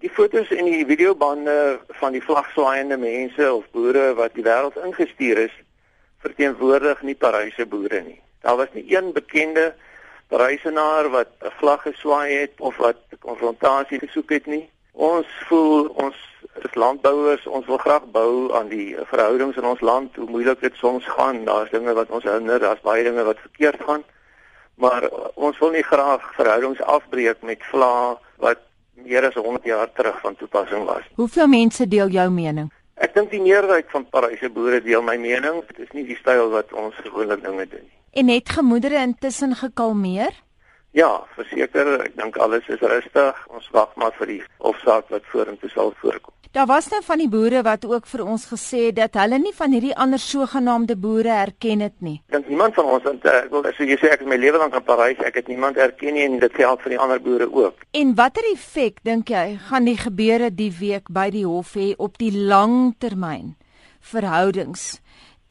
Die fotos en die videobande van die vlagswaaiende mense of boere wat die wêreld ingestuur is, verteenwoordig nie Parys se boere nie. Daar was nie een bekende Parysenaar wat 'n vlag geswaai het of wat konfrontasie gesoek het nie. Ons voel ons is landbouers, ons wil graag bou aan die verhoudings in ons land, hoe moeilik dit soms gaan. Daar's dinge wat ons hinder, daar's baie dinge wat verkeerd gaan. Maar ons wil nie graag verhoudings afbreek met vlae wat meer as 100 jaar terug van toepassing was. Hoeveel mense deel jou mening? Ek dink die meerderheid van Paryse boere deel my mening. Dit is nie die styl wat ons gewoonlik dinge doen nie. En het gemoedere intussen gekalmeer? Ja, verseker, ek dink alles is rustig. Ons wag maar vir die hofsaak wat vorentoe sal voorkom. Daar was nou van die boere wat ook vir ons gesê het dat hulle nie van hierdie ander sogenaamde boere herken dit nie. Dink niemand van ons want ek wil as jy sê ek is my lewe lank in Parys, ek het niemand herken nie en dit geld vir die ander boere ook. En watter effek dink jy gaan die gebeure die week by die hof hê op die langtermyn verhoudings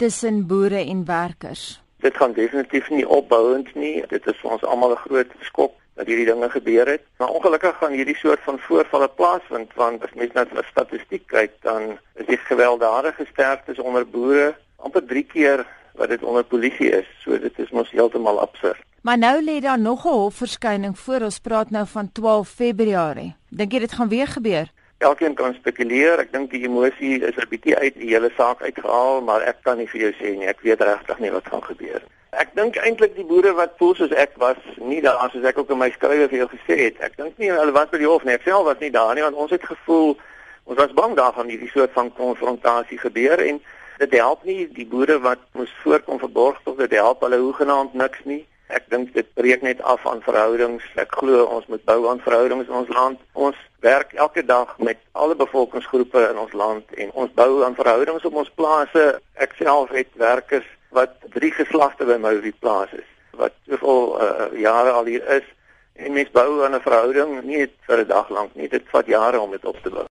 tussen boere en werkers? Dit gaan definitief nie opbouend nie. Dit is vir ons almal 'n groot skok dat hierdie dinge gebeur het. Maar ongelukkig gaan hierdie soort van voorvalle plaasvind want as mens net na statistiek kyk, dan is die gewelddadige sterftes onder boere amper 3 keer wat dit onder polisie is. So dit is mos heeltemal absurd. Maar nou lê daar nog 'n hofverskyning voor. Ons praat nou van 12 Februarie. Dink jy dit gaan weer gebeur? Elkeen kan spekuleer. Ek dink die emosie is 'n bietjie uit die hele saak uitgehaal, maar ek kan nie vir jou sê nie. Ek weet regtig nie wat gaan gebeur. Ek dink eintlik die boere wat voel soos ek was, nie daar soos ek ook in my skrywe vir jou gesê het. Ek dink nie hulle was by die hof nie. Ek self was nie daar nie want ons het gevoel ons was bang daarvan hierdie soort van konfrontasie gebeur en dit help nie die boere wat moes voorkom verborg tog dit help hulle hoegenaamd niks nie. Ek dink dit breek net af aan verhoudings. Ek glo ons moet bou aan verhoudings in ons land. Ons werk elke dag met alle bevolkingsgroepe in ons land en ons bou aan verhoudings op ons plase. Ek self het werkers wat drie geslagte by my op die plaas is wat soveel uh, jare al hier is en mens bou aan 'n verhouding nie vir 'n dag lank nie dit vat jare om dit op te bou